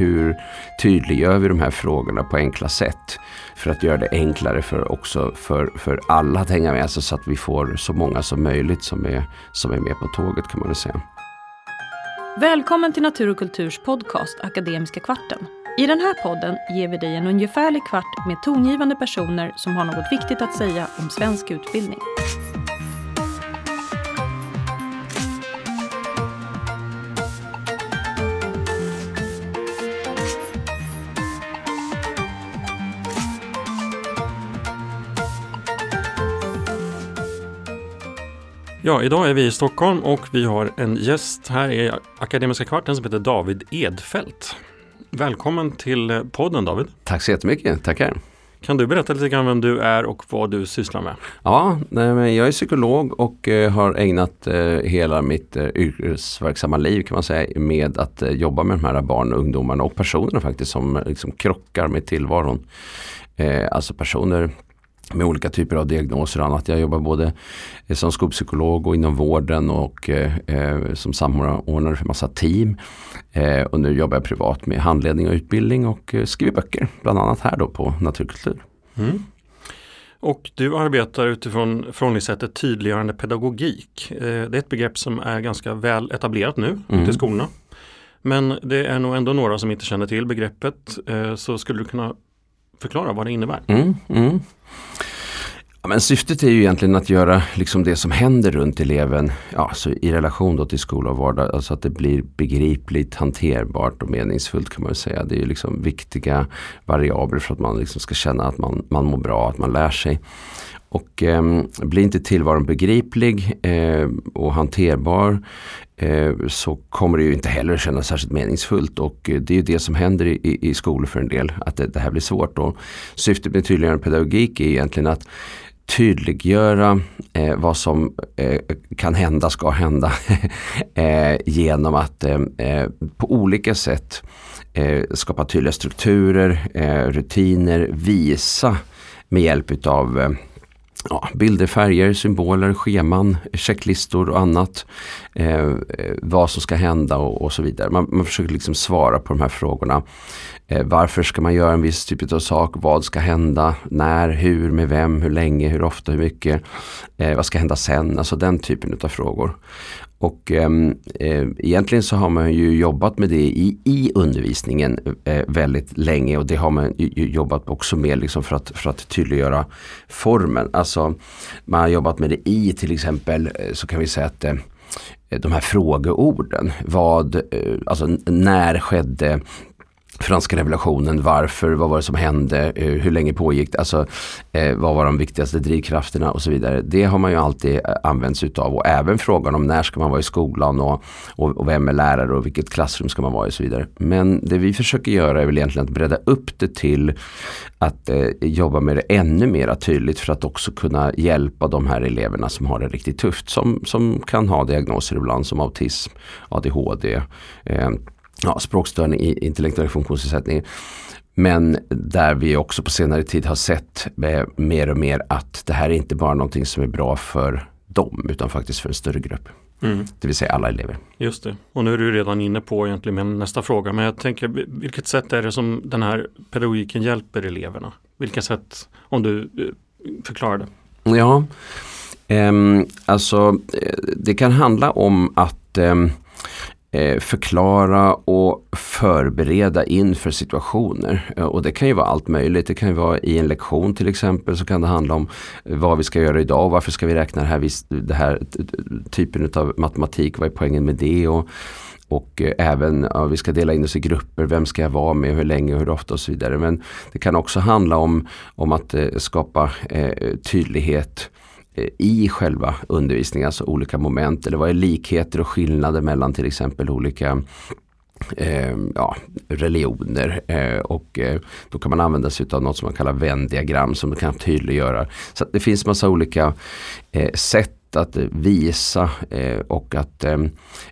hur tydliggör vi de här frågorna på enkla sätt? För att göra det enklare för, också för, för alla att hänga med alltså så att vi får så många som möjligt som är, som är med på tåget kan man väl säga. Välkommen till Natur och kulturs podcast Akademiska kvarten. I den här podden ger vi dig en ungefärlig kvart med tongivande personer som har något viktigt att säga om svensk utbildning. Ja, idag är vi i Stockholm och vi har en gäst här i Akademiska kvarten som heter David Edfält. Välkommen till podden David. Tack så jättemycket, tackar. Kan du berätta lite grann vem du är och vad du sysslar med? Ja, jag är psykolog och eh, har ägnat eh, hela mitt eh, yrkesverksamma liv kan man säga med att jobba med de här barn och ungdomarna och personerna faktiskt som liksom krockar med tillvaron. Alltså personer med olika typer av diagnoser och annat. Jag jobbar både som skolpsykolog och inom vården och eh, som samordnare för massa team. Eh, och nu jobbar jag privat med handledning och utbildning och eh, skriver böcker. Bland annat här då på Naturkultur. Mm. Och du arbetar utifrån förhållningssättet tydliggörande pedagogik. Eh, det är ett begrepp som är ganska väl etablerat nu mm. ute i skolorna. Men det är nog ändå några som inte känner till begreppet. Eh, så skulle du kunna förklara vad det innebär? Mm, mm. Ja, men syftet är ju egentligen att göra liksom det som händer runt eleven ja, så i relation då till skola och vardag. Alltså att det blir begripligt, hanterbart och meningsfullt kan man säga. Det är ju liksom viktiga variabler för att man liksom ska känna att man, man mår bra, att man lär sig. Och eh, blir inte tillvaron begriplig eh, och hanterbar Eh, så kommer det ju inte heller kännas särskilt meningsfullt och eh, det är ju det som händer i, i skolor för en del, att det, det här blir svårt. Och syftet med tydliggörande pedagogik är egentligen att tydliggöra eh, vad som eh, kan hända, ska hända eh, genom att eh, eh, på olika sätt eh, skapa tydliga strukturer, rutiner, visa med hjälp utav ja, bilder, färger, symboler, scheman, checklistor och annat. Eh, vad som ska hända och, och så vidare. Man, man, försöker liksom svara på de här frågorna. Eh, varför ska man göra en viss typ av sak? Vad ska hända? När? Hur? Med vem? Hur länge? Hur ofta? Hur mycket? Eh, vad ska hända sen? Alltså den typen av frågor. Och ehm, eh, egentligen så har man ju jobbat med det i, i undervisningen eh, väldigt länge och det har man ju jobbat också med liksom för, att, för att tydliggöra formen. Alltså man har jobbat med det i till exempel eh, så kan vi säga att eh, de här frågeorden. Vad, eh, alltså när skedde franska revolutionen, varför, vad var det som hände, eh, hur länge pågick det, alltså eh, vad var de viktigaste drivkrafterna och så vidare. Det har man ju alltid eh, använt sig utav och även frågan om när ska man vara i skolan och, och, och, vem är lärare och vilket klassrum ska man vara i och så vidare. Men det vi försöker göra är väl egentligen att bredda upp det till att eh, jobba med det ännu mer tydligt för att också kunna hjälpa de här eleverna som har det riktigt tufft, som, som kan ha diagnoser ibland som autism, ADHD, eh, ja, språkstörning i intellektuell funktionsnedsättning. Men där vi också på senare tid har sett eh, mer och mer att det här är inte bara någonting som är bra för dem utan faktiskt för en större grupp. Mm. Det vill säga alla elever. Just det. Och nu är du redan inne på egentligen med nästa fråga. Men jag tänker vilket sätt är det som den här pedagogiken hjälper eleverna? Vilka sätt om du eh, förklarar det? Ja, um, alltså eh, det kan handla om att Eh, Eh, förklara och förbereda inför situationer. Eh, och det kan ju vara allt möjligt. Det kan ju vara i en lektion till exempel så kan det handla om eh, vad vi ska göra idag. Varför ska vi räkna det här, det här typen av matematik? Vad är poängen med det? Och, och även ja, vi ska dela in oss i grupper. Vem ska jag vara med? Hur länge? Hur ofta? Och så vidare. Men det kan också handla om, om att eh, skapa eh, tydlighet Eh, Eh, i själva undervisningen, alltså olika moment eller vad är likheter och skillnader mellan till exempel olika Eh, ja, religioner eh, och eh, då kan man använda sig av något som man kallar vändiagram som kan tydliggöra. Så det finns massa olika eh, sätt att visa eh, och att eh,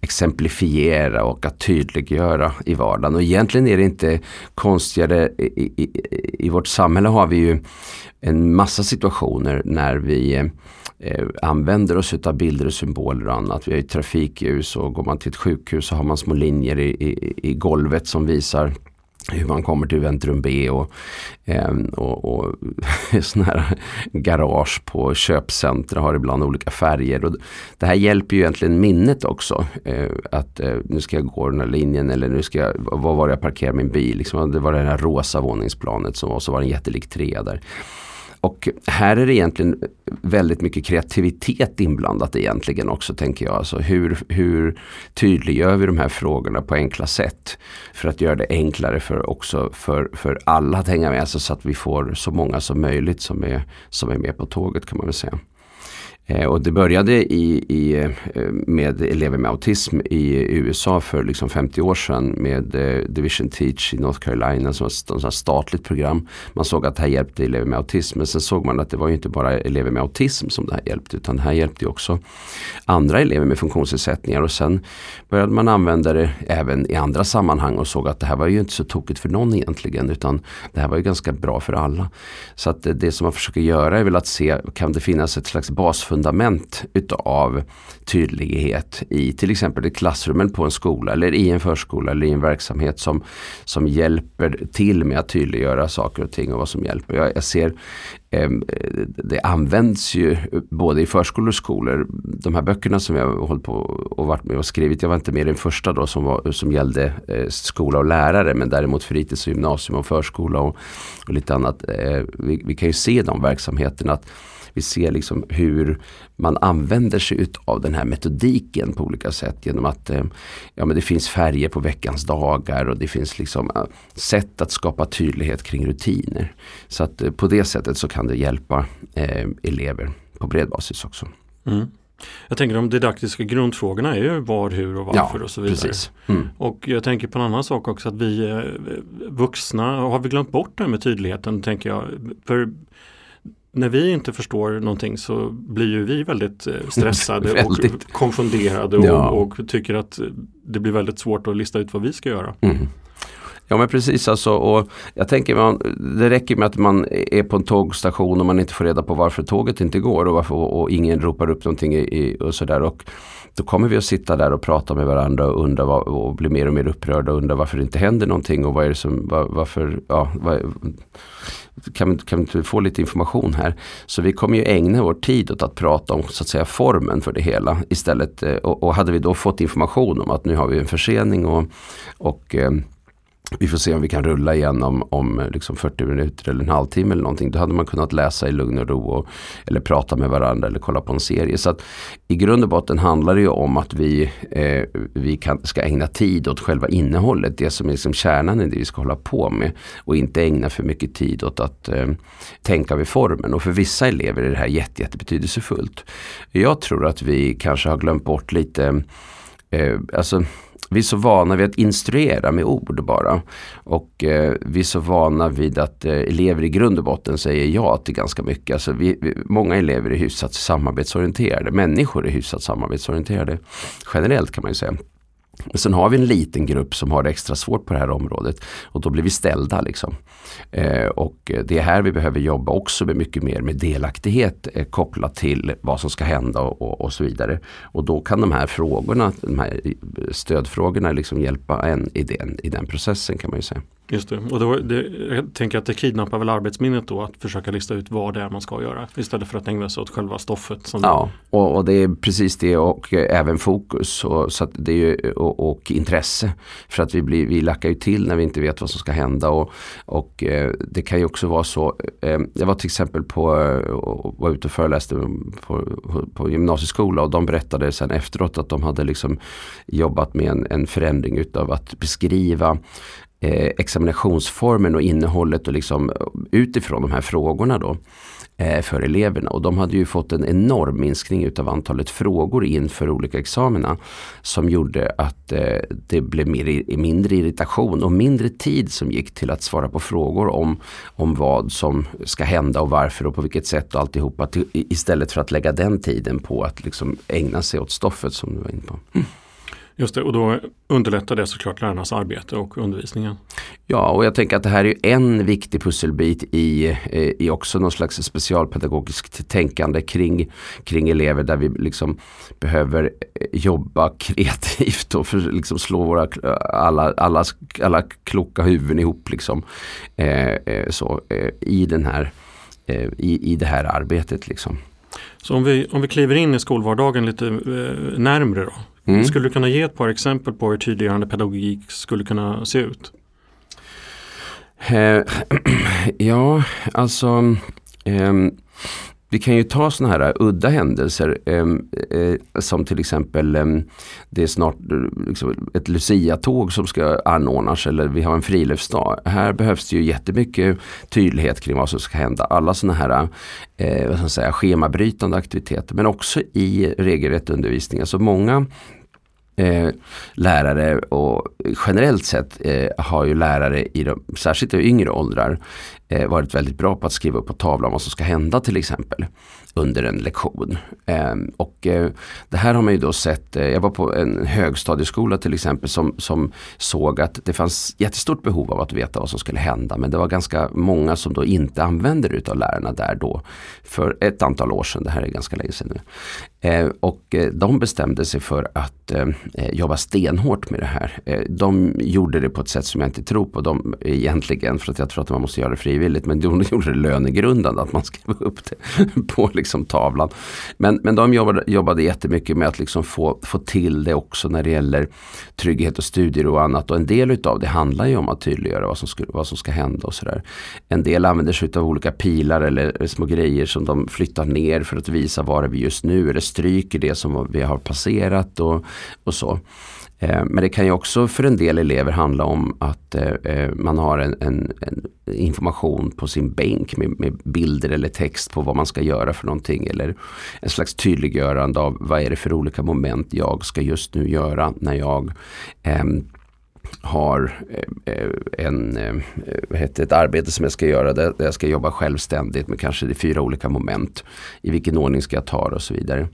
exemplifiera och att tydliggöra i vardagen. Och egentligen är det inte konstigare. I, i, i vårt samhälle har vi ju en massa situationer när vi eh, använder oss av bilder och symboler och annat. Vi har ju trafikljus och går man till ett sjukhus så har man små linjer i, i, i golvet som visar hur man kommer till Ventrum B och, ehm, och, och sådana här garage på köpcentra har ibland olika färger. Och det här hjälper ju egentligen minnet också. Eh, att eh, nu ska jag gå den här linjen eller nu ska jag, var var jag parkerar min bil? Liksom, det var det här rosa våningsplanet som var, så var det en jättelik trea där. Och här är det egentligen väldigt mycket kreativitet inblandat egentligen också tänker jag. Alltså hur, hur tydliggör vi de här frågorna på enkla sätt? För att göra det enklare för också för, för alla att hänga med Alltså så att vi får så många som möjligt som är, som är med på tåget kan man väl säga. Eh, och det började i, i, eh, med elever med autism i USA för liksom 50 år sedan med eh, Division Teach i North Carolina som var ett statligt program. Man såg att det här hjälpte elever med autism men sen såg man att det var inte bara elever med autism som det här hjälpte utan det här hjälpte också andra elever med funktionsnedsättningar och sen började man använda det även i andra sammanhang och såg att det här var ju inte så tokigt för någon egentligen utan det här var ju ganska bra för alla. Så att det som man försöker göra är väl att se, kan det finnas ett slags basfunktion fundament utav tydlighet i till exempel i klassrummen på en skola eller i en förskola eller i en verksamhet som, som hjälper till med att tydliggöra saker och ting och vad som hjälper. Jag, jag ser eh, det används ju både i förskolor och skolor. De här böckerna som jag har hållit på och varit med och skrivit, jag var inte med i den första då som, var, som gällde eh, skola och lärare men däremot fritids och gymnasium och förskola och, och lite annat. Eh, vi, vi, kan ju se de verksamheterna att vi ser liksom hur man använder sig av den här metodiken på olika sätt genom att eh, ja, men det finns färger på veckans dagar och det finns liksom eh, sätt att skapa tydlighet kring rutiner. Så att eh, på det sättet så kan det hjälpa eh, elever på bred basis också. Mm. Jag tänker de didaktiska grundfrågorna är ju var, hur och varför ja, och så vidare. Mm. Och jag tänker på en annan sak också att vi vuxna, har vi glömt bort det här med tydligheten tänker jag. För när vi inte förstår någonting så blir ju vi väldigt eh, stressade väldigt. och konfunderade och, ja. och, tycker att det blir väldigt svårt att lista ut vad vi ska göra. Mm. Ja men precis alltså och jag tänker man, det räcker med att man är på en tågstation och man inte får reda på varför tåget inte går och, varför, och ingen ropar upp någonting i, i, och sådär. Då kommer vi att sitta där och prata med varandra och undra vad, och bli mer och mer upprörda och undra varför det inte händer någonting och vad är det som, var, varför, ja, var, kan, kan vi inte få lite information här? Så vi kommer ju ägna vår tid åt att prata om så att säga formen för det hela istället. Eh, och, och hade vi då fått information om att nu har vi en försening och, och eh, vi får se om vi kan rulla igen om, om liksom 40 minuter eller en halvtimme eller någonting. Då hade man kunnat läsa i lugn och ro och, eller prata med varandra eller kolla på en serie. Så att i grund och botten handlar det ju om att vi, eh, vi kan, ska ägna tid åt själva innehållet. Det som är liksom kärnan i det vi ska hålla på med. Och inte ägna för mycket tid åt att eh, tänka vid formen. Och för vissa elever är det här jätte, jättebetydelsefullt. Jag tror att vi kanske har glömt bort lite eh, alltså vi är så vana vid att instruera med ord bara. Och eh, vi är så vana vid att eh, elever i grund och botten säger ja till ganska mycket. Alltså vi, vi, många elever är hyfsat samarbetsorienterade. Människor är hyfsat samarbetsorienterade. Generellt kan man ju säga. Men sen har vi en liten grupp som har det extra svårt på det här området och då blir vi ställda. Liksom. Eh, och det är här vi behöver jobba också med mycket mer med delaktighet eh, kopplat till vad som ska hända och, och, och, så vidare. Och då kan de här frågorna, de här stödfrågorna liksom hjälpa en i den, i den processen kan man ju säga. Just det, och då, det, jag tänker att det kidnappar väl arbetsminnet då att försöka lista ut vad det är man ska göra istället för att ägna sig åt själva stoffet. ja, och, och, det är precis det och eh, även fokus och, så det är ju, och, och, intresse. För att vi, blir, vi lackar ju till när vi inte vet vad som ska hända och, och eh, det kan ju också vara så. Eh, jag var till exempel på, var ute och föreläste på, på gymnasieskola och de berättade sen efteråt att de hade liksom jobbat med en, en förändring utav att beskriva eh, examinationsformen och innehållet och liksom eh, utifrån de här frågorna då eh, för eleverna. Och de hade ju fått en enorm minskning utav antalet frågor inför olika examina som gjorde att eh, det blev mer, mindre irritation och mindre tid som gick till att svara på frågor om, om vad som ska hända och varför och på vilket sätt och alltihopa. Till, istället för att lägga den tiden på att liksom ägna sig åt stoffet som du var inne på. Mm. Just det, och då underlättar det såklart lärarnas arbete och undervisningen. Ja, och jag tänker att det här är en viktig pusselbit i, eh, i också någon slags specialpedagogiskt tänkande kring, kring elever där vi liksom behöver eh, jobba kreativt och för, liksom slå våra alla, alla, alla kloka huvuden ihop liksom, eh, så, eh, i, den här, eh, i, i det här arbetet. Liksom. Så om vi, om vi kliver in i skolvardagen lite eh, närmre då. Mm. Skulle du kunna ge ett par exempel på hur tydliggörande pedagogik skulle kunna se ut? Eh, ja, alltså eh, vi kan ju ta sådana här äh, udda händelser ehm, eh, som till exempel eh, det är snart eh, liksom, ett Lucia-tåg som ska anordnas eller vi har en friluftsdag. Här behövs det ju jättemycket tydlighet kring vad som ska hända. Alla sådana här eh, vad ska säga, schemabrytande aktiviteter men också i regelrätt undervisning. Alltså många Eh, lärare och generellt sett eh, har ju lärare i de, särskilt i yngre åldrar eh, varit väldigt bra på att skriva upp på tavlan vad som ska hända till exempel under en lektion. Eh, och eh, det här har man ju då sett, eh, jag var på en högstadieskola till exempel som, som såg att det fanns jättestort behov av att veta vad som skulle hända men det var ganska många som då inte använde det utav lärarna där då för ett antal år sedan, det här är ganska länge sedan nu. Ehm, eh, och de bestämde sig för att eh, eh, jobba stenhårt med det här. Eh, de gjorde det på ett sätt som jag inte tror på de, egentligen för att jag tror att man måste göra det frivilligt men de gjorde det lönegrundande att man skrev upp det på liksom tavlan. Men, men de jobbade, jobbade jättemycket med att liksom få, få till det också när det gäller trygghet och studier och annat. Och en del utav det handlar ju om att tydliggöra vad som, skulle, vad som ska hända och sådär. En del använder sig av olika pilar eller små grejer som de flyttar ner för att visa var är vi just nu eller stryker det som vi har passerat och, och så. Eh, men det kan ju också för en del elever handla om att eh, eh, man har en, en, en information på sin bänk med, med, bilder eller text på vad man ska göra för någonting. Eller en slags tydliggörande av vad är det för olika moment jag ska just nu göra när jag ehm, eh, har en, vad heter ett arbete som jag ska göra där jag ska jobba självständigt med kanske det fyra olika moment. I vilken ordning ska jag ta det och så vidare.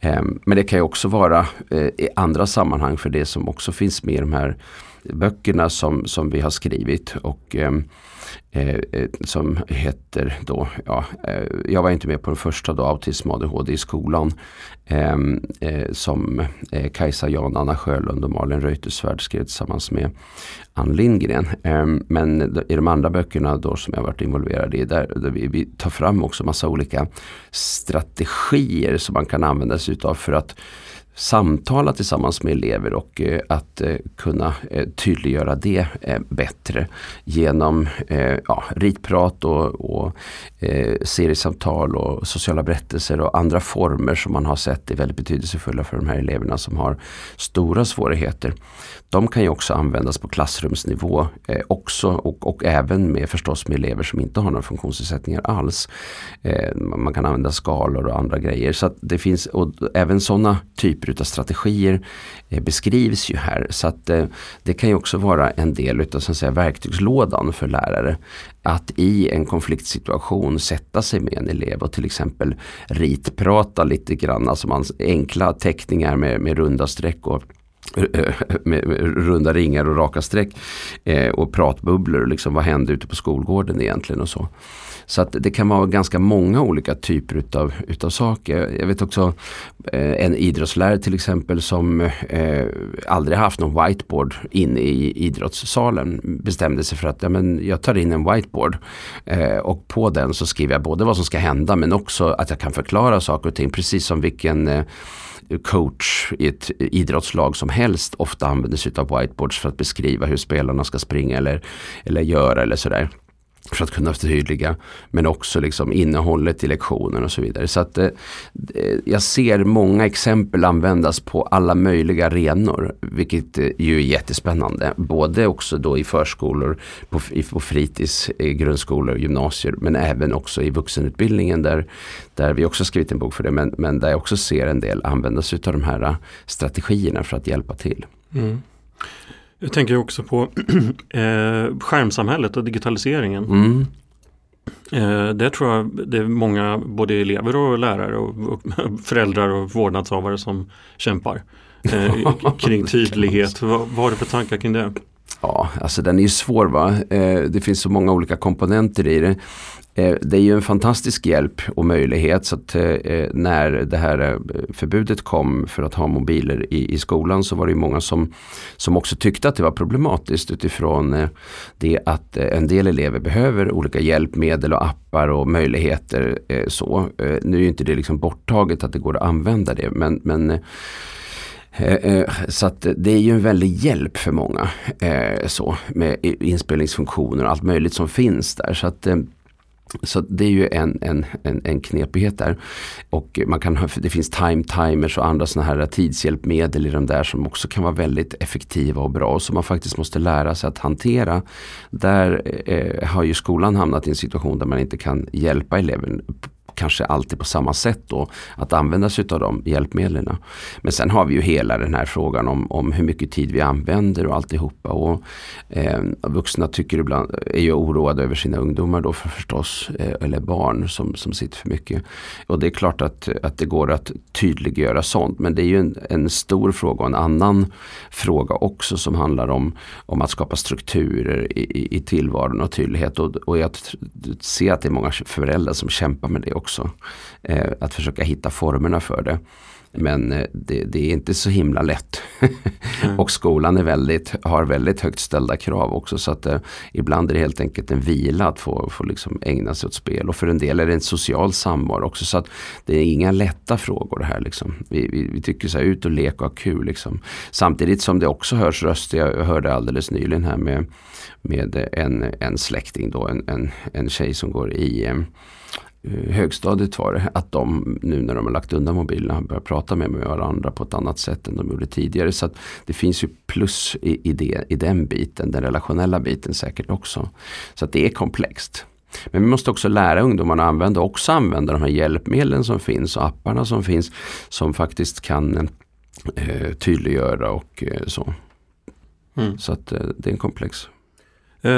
Ehm, men det kan ju också vara eh, i andra sammanhang för det som också finns med i de här böckerna som, som vi har skrivit. Och eh, eh, eh, som heter då, ja, eh, jag var inte med på den första då, Autism och ADHD i skolan. Eh, eh, som eh, Kajsa Jan, Anna Sjölund och Malin Reuterswärd skrev tillsammans med Ann Lindgren. Eh, men i de andra böckerna då som jag varit involverad i, där, där vi, vi, tar fram också massa olika strategier som man kan använda sig utav för att samtala tillsammans med elever och eh, att eh, kunna eh, tydliggöra det eh, bättre genom eh, ja, ritprat och, och eh, seriesamtal och sociala berättelser och andra former som man har sett är väldigt betydelsefulla för de här eleverna som har stora svårigheter. De kan ju också användas på klassrumsnivå eh, också och, och även med förstås med elever som inte har några funktionsnedsättningar alls. Eh, man kan använda skalor och andra grejer. Så det finns, och även sådana typer av strategier eh, beskrivs ju här. Så att eh, det kan ju också vara en del utav så att säga, verktygslådan för lärare. Att i en konfliktsituation sätta sig med en elev och till exempel ritprata lite grann. Alltså man, enkla teckningar med, med runda streck och med, runda ringar och raka streck eh, och pratbubblor. Liksom, vad hände ute på skolgården egentligen och så. Så att det kan vara ganska många olika typer utav, utav saker. Jag vet också eh, en idrottslärare till exempel som eh, aldrig haft någon whiteboard inne i idrottssalen bestämde sig för att ja, men jag tar in en whiteboard eh, och på den så skriver jag både vad som ska hända men också att jag kan förklara saker och ting precis som vilken eh, coach i ett idrottslag som helst ofta använder sig av whiteboards för att beskriva hur spelarna ska springa eller, eller göra eller sådär för att kunna förtydliga. Men också liksom innehållet i lektionen och så vidare. Så att eh, eh, jag ser många exempel användas på alla möjliga arenor. Vilket eh, ju är jättespännande. Både också då i förskolor, på, på fritids, i grundskolor och gymnasier. Men även också i vuxenutbildningen där, där vi också skrivit en bok för det. Men, men där jag också ser en del användas av de här eh, strategierna för att hjälpa till. Mm. Jag tänker också på eh, skärmsamhället och digitaliseringen. Mm. Eh, det tror jag det är många både elever och lärare och, och föräldrar och vårdnadshavare som kämpar. eh, kring tydlighet. vad, vad har du för tankar kring det? Ja, alltså den är ju svår va. Eh, det finns så många olika komponenter i det. Eh, det är ju en fantastisk hjälp och möjlighet så att eh, när det här förbudet kom för att ha mobiler i, i skolan så var det många som, som också tyckte att det var problematiskt utifrån det att en del elever behöver olika hjälpmedel och appar och möjligheter. så. Nu är inte det liksom borttaget att det går att använda det men, men Eh, eh, så att det är ju en väldig hjälp för många. Eh, så, med inspelningsfunktioner och allt möjligt som finns där. Så att så det är ju en, en, en, en knepighet där. Och man kan det finns time timers och andra sådana här tidshjälpmedel i de där som också kan vara väldigt effektiva och bra. Som man faktiskt måste lära sig att hantera. Där eh, har ju skolan hamnat i en situation där man inte kan hjälpa eleven kanske alltid på samma sätt då att använda sig av de hjälpmedlen. Men sen har vi ju hela den här frågan om, om hur mycket tid vi använder och alltihopa. Och, eh, vuxna tycker ibland, är ju oroade över sina ungdomar då för förstås, eh, eller barn som, som sitter för mycket. Och det är klart att, att det går att tydliggöra sånt men det är ju en, en stor fråga och en annan fråga också som handlar om, om att skapa strukturer i, i tillvaron och tydlighet. Och, och jag ser att det är många föräldrar som kämpar med det också. Eh, att försöka hitta formerna för det. Men eh, det, det, är inte så himla lätt. mm. och skolan är väldigt, har väldigt högt ställda krav också. Så att eh, ibland är det helt enkelt en vila att få, få liksom ägna sig åt spel. Och för en del är det en social samvaro också. Så att det är inga lätta frågor det här. Liksom. Vi, vi, vi, tycker så här, ut och leka och ha kul. Liksom. Samtidigt som det också hörs röster. Jag hörde alldeles nyligen här med, med en, en släkting då. En, en, en tjej som går i Eh, högstadiet var det, att de nu när de har lagt undan mobilerna börjar prata med varandra på ett annat sätt än de gjorde tidigare. Så det finns ju plus i, i, det, i den biten, den relationella biten säkert också. Så att det är komplext. Men vi måste också lära ungdomarna att använda, också använda de här hjälpmedlen som finns och apparna som finns som faktiskt kan eh, tydliggöra och eh, så. Mm. Så att eh, det är en komplex Eh,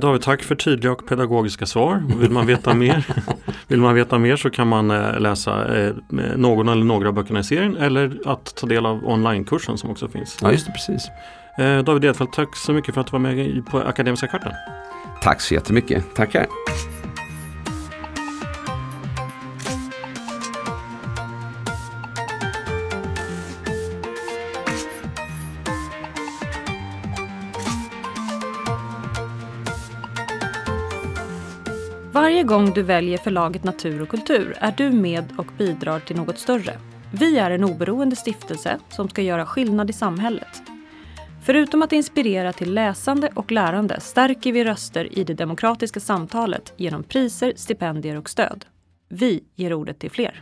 David, tack för tydliga och pedagogiska svar. Vill man veta mer, vill man veta mer så kan man eh, läsa eh, någon eller några av böckerna i serien eller att ta del av onlinekursen som också finns. Ja, just det, precis. David Edfeldt, tack så mycket för att du var med på Akademiska kvarten. Tack så jättemycket. Tackar. Varje gång du väljer förlaget Natur och kultur är du med och bidrar till något större. Vi är en oberoende stiftelse som ska göra skillnad i samhället. Förutom att inspirera till läsande och lärande stärker vi röster i det demokratiska samtalet genom priser, stipendier och stöd. Vi ger ordet till fler.